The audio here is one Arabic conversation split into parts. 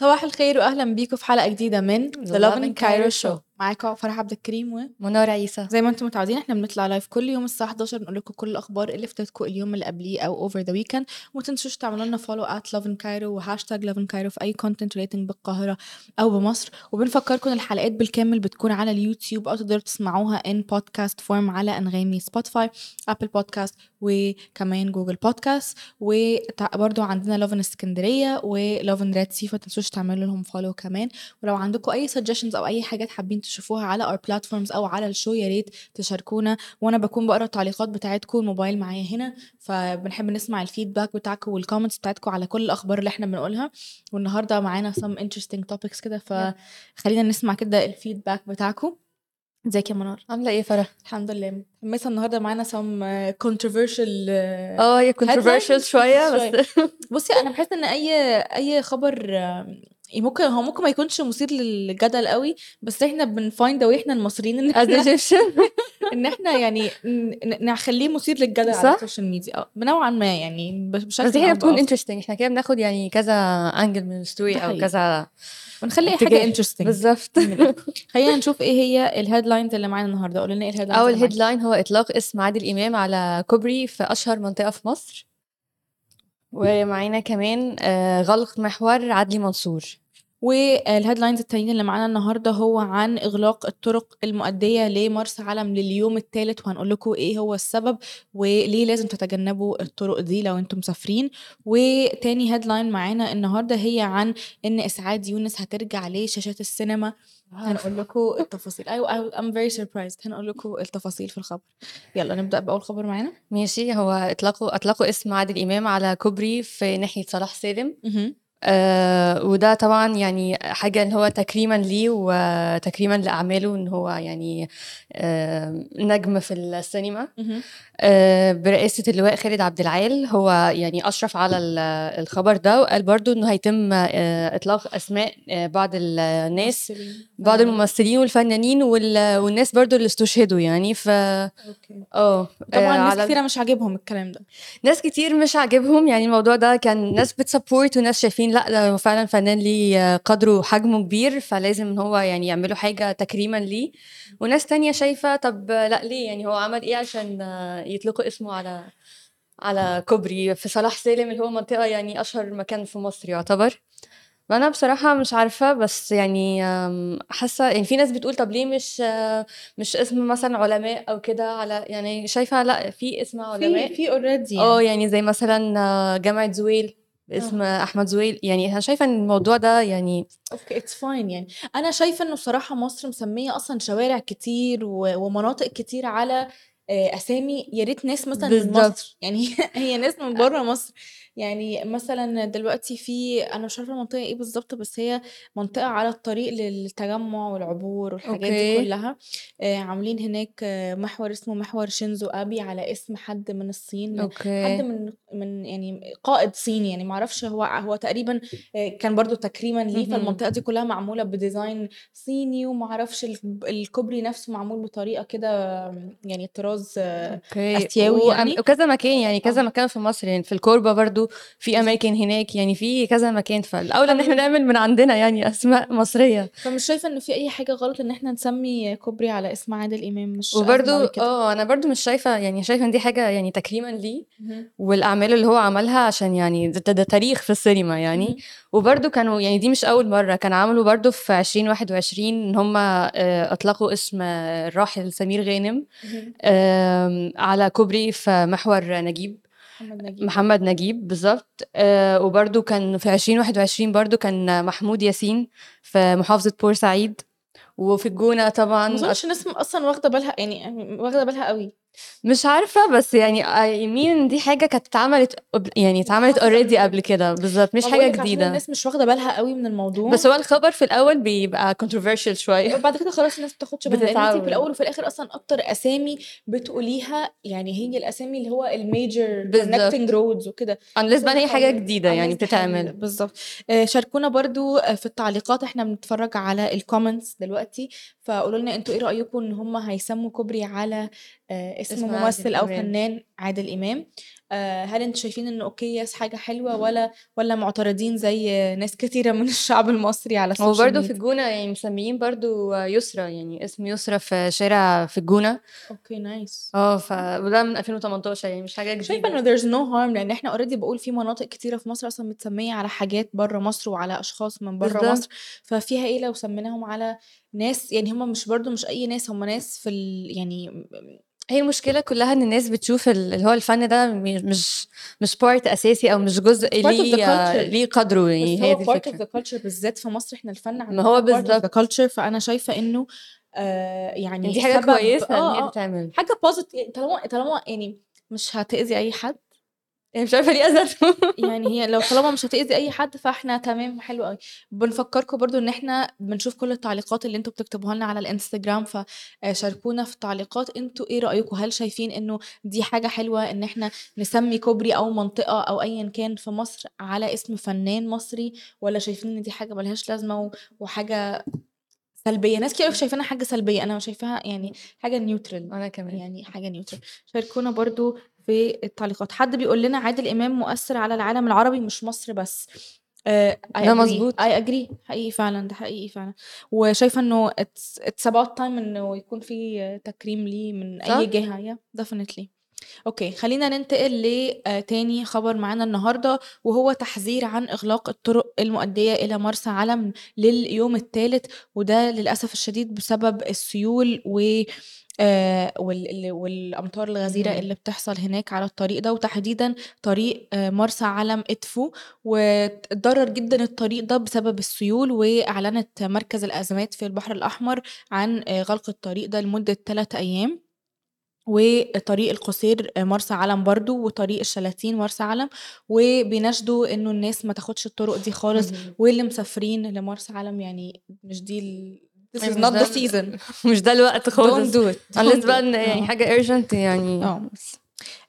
صباح الخير واهلا بيكم في حلقة جديدة من The The Lovin Lovin معاكم فرح عبد الكريم و منار عيسى. زي ما أنتم متعودين إحنا بنطلع live كل يوم الساعة 11 نقول لكم كل الأخبار اللي فاتتكم اليوم اللي قبليه أو over the weekend وما تنسوش تعملوا لنا follow at Lovin Cairo و hashtag Lovin Cairo في أي content related بالقاهرة أو بمصر. وبنفكركم الحلقات بالكامل بتكون على اليوتيوب أو تقدروا تسمعوها in podcast form على أنغامي Spotify Apple Podcasts وكمان Google Podcasts وبرضو عندنا Lovin اسكندريه و Lovin Red Sea فتنسوش تعملوا لهم follow كمان. ولو عندكم أي suggestions أو أي حاجات حابين تشوفوها على our platforms أو على ال show يا ريت تشاركونا. وأنا بكون بقرأ التعليقات بتاعتكم الموبايل معايا هنا فبنحب نسمع ال feedback بتاعكم وال comments بتاعتكم على كل الأخبار اللي إحنا بنقولها. والنهاردة معانا some interesting topics كده فخلينا نسمع كده ال feedback بتاعكم. ازيك يا منار؟ عاملة إيه فرح؟ الحمد لله. متحمسه النهارده معانا some uh, controversial uh, آه هي controversial شوية بس بصي أنا بحس إن أي أي خبر ممكن هو ممكن ما يكونش مثير للجدل قوي بس إحنا بن find way إحنا المصريين إن إحنا إن إحنا يعني نخليه مثير للجدل على؟ ال social media آه بنوعا ما يعني بشكل بس هي بتكون interesting. إحنا كده بناخد يعني كذا angle من ال story أو. كذا ونخلي. حاجة interesting بالظبط. خلينا نشوف إيه هي ال headlines اللي معانا النهارده. قولوا لنا إيه ال headlines أول. headline هو إطلاق اسم عادل إمام على كوبري في أشهر منطقة في مصر. ومعانا كمان آه، غلق محور عدلي منصور. وال headlines التانيين اللي معانا النهارده هو عن إغلاق الطرق المؤدية لمرسى علم لليوم الثالث وهنقول لكم إيه هو السبب وليه لازم تتجنبوا الطرق دي لو أنتم مسافرين وتاني headline معانا النهارده هي عن إن إسعاد يونس هترجع لشاشات السينما. هنقول لكم التفاصيل. أيوه I'm very surprised. هنقول لكم التفاصيل في الخبر. يلا نبدأ بأول خبر معانا. ماشي هو اطلقوا أطلقوا اسم عادل إمام على كوبري في ناحية صلاح سالم. آه وده طبعا يعني حاجة اللي هو تكريما ليه وتكريما لأعماله إن هو يعني آه نجم في السينما. آه برئاسة اللواء خالد عبد العال هو يعني أشرف على ال- الخبر ده وقال برضو إنه هيتم آه إطلاق أسماء آه بعض الناس. بعض الممثلين والفنانين وال- والناس برضو اللي استشهدوا يعني. ف آه طبعا ناس كتيرة مش عاجبهم الكلام ده. ناس كتير مش عاجبهم يعني الموضوع ده. كان ناس بت support وناس شايفين لأ ده فعلا فنان ليه قدره وحجمه كبير فلازم ان هو يعني يعملوا حاجة تكريما ليه. وناس تانية شايفة طب لأ ليه؟ يعني هو عمل إيه عشان يطلقوا اسمه على على كوبري؟ في صلاح سالم اللي هو منطقة يعني أشهر مكان في مصر يعتبر. فأنا بصراحة مش عارفة بس يعني آم، حاسة يعني في ناس بتقول طب ليه مش مش اسم مثلا علماء أو كده على يعني شايفة لأ في اسم علماء. في في already آه يعني زي مثلا جامعة زويل. باسم أحمد زويل. يعني أنا شايفة إن الموضوع ده يعني okay it's fine يعني. أنا شايفة إنه بصراحه مصر مسمية أصلا شوارع كتير و- ومناطق كتير على آه، أسامي يا ريت ناس مثلا من. مصر يعني هي ناس من بره مصر يعني مثلا دلوقتي في أنا مش عارفة المنطقة إيه بالظبط بس هي منطقة على الطريق للتجمع والعبور والحاجات دي okay. كلها آه، عاملين هناك آه، محور اسمه محور شينزو أبي على اسم حد من الصين من حد من من يعني قائد صيني يعني ما أعرفش هو هو تقريبا آه، كان برضو تكريما ليه. فالمنطقة دي كلها معمولة ب design صيني ال- الكوبري نفسه معمول بطريقة كده يعني طراز آه، okay آسيوي وأم- يعني؟ وكذا مكان يعني كذا آه. مكان في مصر يعني في الكوربة برضو في أماكن هناك يعني في كذا مكان فالاولى إن إحنا نعمل من عندنا يعني أسماء مصرية فمش شايفة إنه في أي حاجة غلط إن إحنا نسمي كوبري على اسم عادل إمام مش وبرضو. آه أنا برضو مش شايفة يعني شايفة إن دي حاجة يعني تكريما ليه. والأعمال اللي هو عملها عشان يعني ده, ده تاريخ في السينما. يعني وبرضو كانوا يعني دي مش أول مرة كان عملوا برضو في 2021 إن هم أطلقوا اسم آه، الراحل سمير غانم على كوبري في محور نجيب محمد نجيب. محمد نجيب بالظبط. آه، وبرضو كان في 2021 برضو كان محمود ياسين في محافظة بورسعيد وفي الجونة ما طبعا أظنش الناس أصلا واخدة بالها يعني واخدة بالها قوي. مش عارفة بس يعني I mean دي حاجة كانت اتعملت يعني اتعملت already قبل كده. بالظبط مش حاجة جديدة. الناس مش واخدة بالها قوي من الموضوع. بس هو الخبر في الأول بيبقى controversial شوية. بعد كده خلاص الناس بتاخدش بالها. في الأول وفي الآخر أصلا أكتر أسامي بتقوليها يعني هي الأسامي اللي هو ال major. connecting roads وكده. Unless بقى هي حاجة جديدة يعني بتتعمل. بالظبط. آه، شاركونا برضو في التعليقات. إحنا بنتفرج على ال comments دلوقتي. فقولوا لنا أنتوا إيه رأيكم ان هم هيسموا كوبري على آه، اسم ممثل أو. فنان عادل إمام آآ هل أنتم شايفين إنه okay yes حاجة حلوة والّا والّا معترضين زي ناس كتيرة من الشعب المصري على هو ال social برضه في؟ الجونة يعني مسميين برضه يسرا يعني اسم يسرا في شارع في الجونة أوكي نايس. آه ف وده من 2018 يعني مش حاجة شايفة جديدة. إنه there's no harm لإن إحنا already باقول في مناطق كتيرة في مصر أصلًا متسمية على حاجات برّه مصر وعلى أشخاص من برّه. مصر، ففيها إيه لو سميناهم على ناس يعني هم مش برضه مش أي ناس، هم ناس في ال يعني هي المشكلة كلها إن الناس بتشوف ال اللي هو الفن ده مش مش part أساسي أو مش جزء ليه. ليه قدره يعني هي دي of الفكرة. the culture بالذات في مصر إحنا الفن ما عندنا هو culture فأنا شايفة إنه آآ يعني دي حاجة كويسة آه، هي آه، تتعمل. حاجة positive طالما طالما يعني مش هتأذي أي حد يعني مش عارفة ليه أذته يعني هي لو طالما مش هتأذي أي حد فإحنا تمام حلو أوي. بنفكّركم برضه إن إحنا بنشوف كل التعليقات اللي أنتم بتكتبوها لنا على الإنستجرام، ف آآ شاركونا في التعليقات أنتم إيه رأيكم؟ هل شايفين إنه دي حاجة حلوة إن إحنا نسمي كوبري أو منطقة أو أيًا كان في مصر على اسم فنان مصري، والّا شايفين إن دي حاجة ما لهاش لازمة و وحاجة سلبية؟ ناس كتير شايفينها حاجة سلبية، أنا شايفاها يعني حاجة neutral وأنا كمان. يعني حاجة neutral. شاركونا برضه في التعليقات. حد بيقول لنا عادل إمام مؤثر على العالم العربي مش مصر بس. I ده مضبوط. I agree حقيقي فعلًا، ده حقيقي فعلًا. إنه it's it's about time إنه يكون في تكريم ليه من أي صح؟ جهة yeah definitely. okay خلّينا ننتقل ل آآ تاني خبر معانا النهارده، وهو تحذير عن إغلاق الطرق المؤدية إلى مرسى علم لليوم التالت، وده للأسف الشديد بسبب السيول و آآ وال ال والأمطار الغزيرة اه. اللي بتحصل هناك على الطريق ده، وتحديدًا طريق آآ مرسى علم إدفو، وات- اتضرر جدًا الطريق ده بسبب السيول، وأعلنت مركز الأزمات في البحر الأحمر عن آآ غلق الطريق ده لمدة 3 أيام. وطريق القصير مرسى علم برضه، وطريق الشلاتين مرسى علم، وبيناشدوا إنه الناس ما تاخدش الطرق دي خالص،. واللي مسافرين لمرسى علم يعني مش دي this أيوه is not the season مش ده الوقت don't خالص. do it unless don't بقى يعني آه. حاجة urgent يعني آه.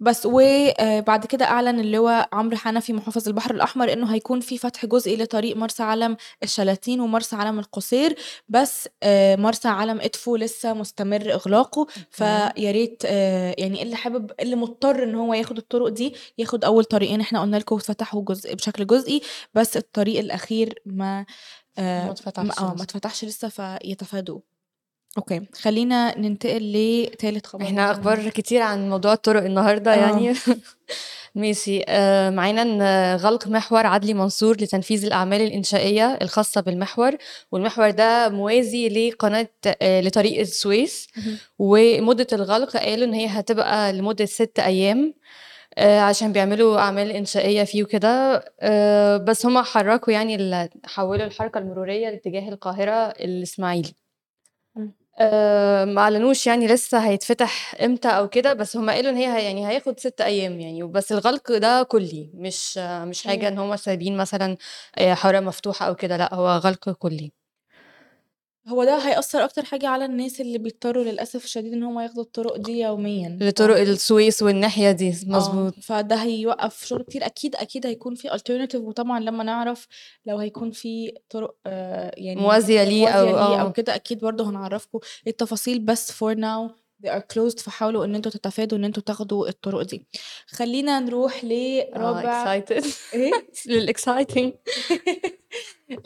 بس. بس وآآ بعد كده أعلن اللواء عمرو حنفي محافظ البحر الأحمر إنه هيكون في فتح جزئي لطريق مرسى علم الشلاتين ومرسى علم القصير، بس آآ مرسى علم إدفو لسه مستمر إغلاقه،. فيا ريت آآ يعني اللي حابب اللي مضطر إن هو ياخد الطرق دي، ياخد أول طريقين إحنا قُلنا لكم اتفتحوا جزء بشكل جزئي، بس الطريق الأخير ما ما اتفتحش آه ما. اتفتحش لسه فيتفادوه. أوكي خلّينا ننتقل لتالت خبر معانا أخبار. كتير عن موضوع الطرق النهارده آه. يعني ماشي آآ معانا غلق محور عدلي منصور لتنفيذ الأعمال الإنشائية الخاصة بالمحور، والمحور ده موازي لقناة آآ لطريق السويس،. ومدة الغلق قالوا إن هي هتبقى 6 أيام، آآ عشان بيعملوا أعمال إنشائية فيه وكده، بس هُم حرّكوا يعني حوّلوا الحركة المرورية لاتجاه القاهرة الإسماعيلي. آآ ما أعلنوش يعني لسه هيتفتح إمتى أو كده، بس هُم قالوا إن هي يعني هياخد 6 أيام يعني، وبس الغلق ده كلّي مش مش حاجة إمم. إن هُم سايبين مثلًا آآ حارة مفتوحة أو كده، لأ هو غلق كلّي. هو ده هيأثّر أكتر حاجة على الناس اللي بيضطروا للأسف الشديد إن هُم ياخدوا الطرق دي يوميًا، ف لطرق السويس والناحية دي، آه، مضبوط. فده هيوقّف شغل كتير أكيد، أكيد هيكون في alternative وطبعًا لمّا نعرف لو هيكون في طرق آآ يعني موازية ليه موازية أو ليه أو آه. كده أكيد برضه هنعرّفكم التفاصيل، بس for now they are closed فحاولوا إن أنتم تتفادوا إن أنتم تاخدوا الطرق دي. خلّينا نروح آه لرابع excited إيه؟ لل exciting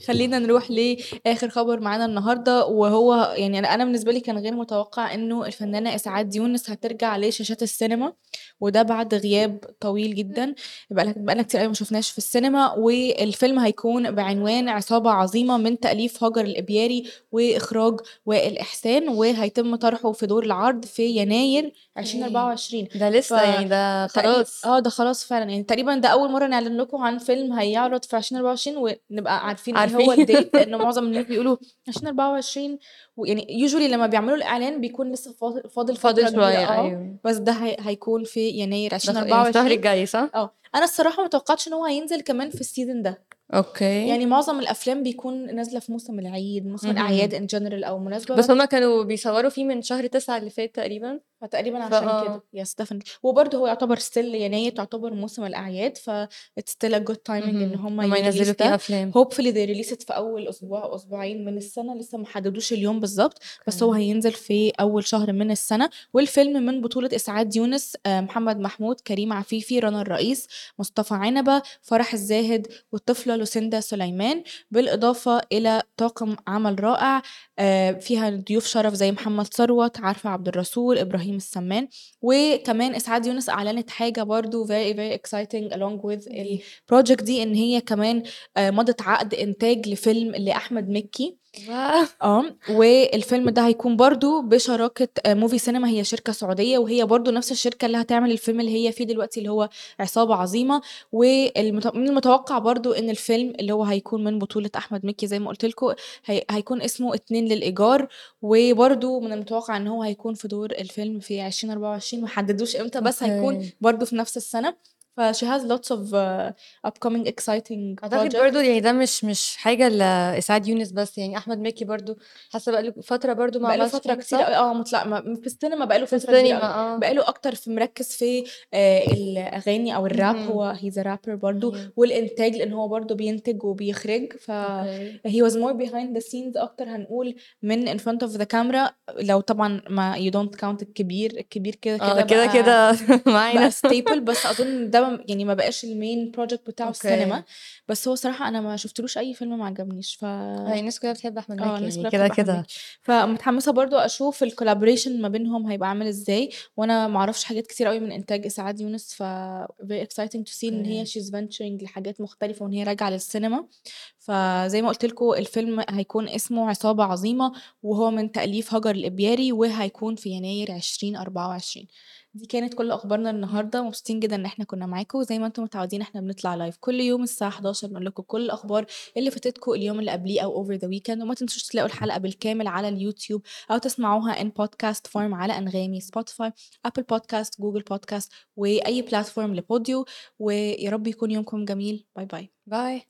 خلّينا نروح لآخر خبر معانا النهارده، وهو يعني أنا بالنسبة لي كان غير متوقع إنه الفنانة إسعاد يونس هترجع لشاشات السينما، وده بعد غياب طويل جدًا، بقى لنا كتير أوي ما شُفناهاش في السينما، والفيلم هيكون بعنوان عصابة عظيمة من تأليف هاجر الإبياري وإخراج وائل إحسان، وهيتم طرحه في دور العرض في يناير okay. 2024 ده ف لسه يعني ده خلاص. آه ده خلاص فعلًا، يعني تقريبًا ده أول مرّة نعلن لكم عن فيلم هيعرض في 2024 ونبقى عارفين إيه هو عارفين. ال date لإن معظم الناس بيقولوا 2024 ويعني usually لمّا بيعملوا الإعلان بيكون لسه فاضل فاضل فاضل شوية آه، أيوه. بس ده هي هيكون في يناير ده خ يعني الشهر 2024 الجاي صح؟ آه، أنا الصراحة ما توقعتش إن هو هينزل كمان في ال season ده. okay. يعني معظم الأفلام بيكون نازلة في موسم العيد موسم. الأعياد in general أو مناسبة. بس هما كانوا بيصوروا فيه من شهر تسعة اللي فات تقريبا. فتقريبا فا عشان آه. كده. yes definitely. وبرده هو يعتبر still يناير تعتبر موسم الأعياد ف it's still a good timing إن هم هما ينزلوا يريليس فيه ده. أفلام. They release it في أول أسبوع أو أسبوعين من السنة. لسه ما حددوش اليوم بالظبط بس هو. هينزل في أول شهر من السنة. والفيلم من بطولة إسعاد يونس آه، محمد محمود كريم عفيفي رنا الرئيس مصطفى عنبة فرح الزاهد والطفلة لوسيندا سليمان بالإضافة إلى طاقم عمل رائع آه، فيها ضيوف شرف زي محمد ثروت عارفة عبد الرسول إبراهيم السمان وكمان إسعاد يونس أعلنت حاجة برضو very very exciting along with ال project دي إن هي كمان آه، مضت عقد إنتاج لفيلم لأحمد مكي. آه والفيلم ده هيكون برضو بشراكة آه، muvi Cinema هي شركة سعودية وهي برضو نفس الشركة اللي هتعمل الفيلم اللي هي فيه دلوقتي اللي هو عصابة عظيمة. ومن المتوقع برضو إن الفيلم اللي هو هيكون من بطولة أحمد مكي زي ما قلت لكم هي هيكون اسمه اتنين للإيجار. وبرضو من المتوقع إن هو هيكون في دور الفيلم في 2024 محددوش إمتى بس هيكون. برضو في نفس السنة. ف she has lots of uh, upcoming exciting أعتقد projects. برضو يعني ده مش مش حاجة لاسعاد يونس بس يعني أحمد مكي برضو حاسة بقى له فترة برضو ما بقاله حاجة، كتير آه مطلع ما- في السينما بقاله السينما قوي آه. بقاله أكتر في مركز في آه الأغاني أو الراب. هو هيز رابر أيوة. والإنتاج لأن هو برضو بينتج وبيخرج. ف he was more behind the scenes أكتر هنقول من in front of the camera. لو طبعا ما you don't count الكبير. الكبير كده آه كده كده كده معانا. staple بس أظن ده ما- يعني ما بقاش ال main project بتاعه okay. السينما. بس هو صراحة أنا ما شفتلوش أي فيلم ما عجبنيش ف هي الناس كلها بتحب أحمد مكي الناس يعني كلها كده كده. فمتحمسة برضو أشوف ال collaboration ما بينهم هيبقى عامل إزاي وأنا ما أعرفش حاجات كتير قوي من إنتاج إسعاد يونس ف very exciting to see إن هي she's venturing لحاجات مختلفة وإن هي راجعة للسينما. فزي ما قلت لكم الفيلم هيكون اسمه عصابة عظيمة وهو من تأليف هاجر الإبياري وهيكون في يناير 2024 دي كانت كل أخبارنا النهارده. مبسوطين جدا إن إحنا كنا معاكم. زي ما أنتم متعودين إحنا بنطلع live كل يوم الساعة 11 بنقول لكم كل الأخبار اللي فاتتكم اليوم اللي قبليه أو over the weekend وما تنسوش تلاقوا الحلقة بالكامل على اليوتيوب أو تسمعوها in podcast form على أنغامي Spotify Apple Podcast Google Podcast وأي platform لل audio. ويا رب يكون يومكم جميل. باي باي باي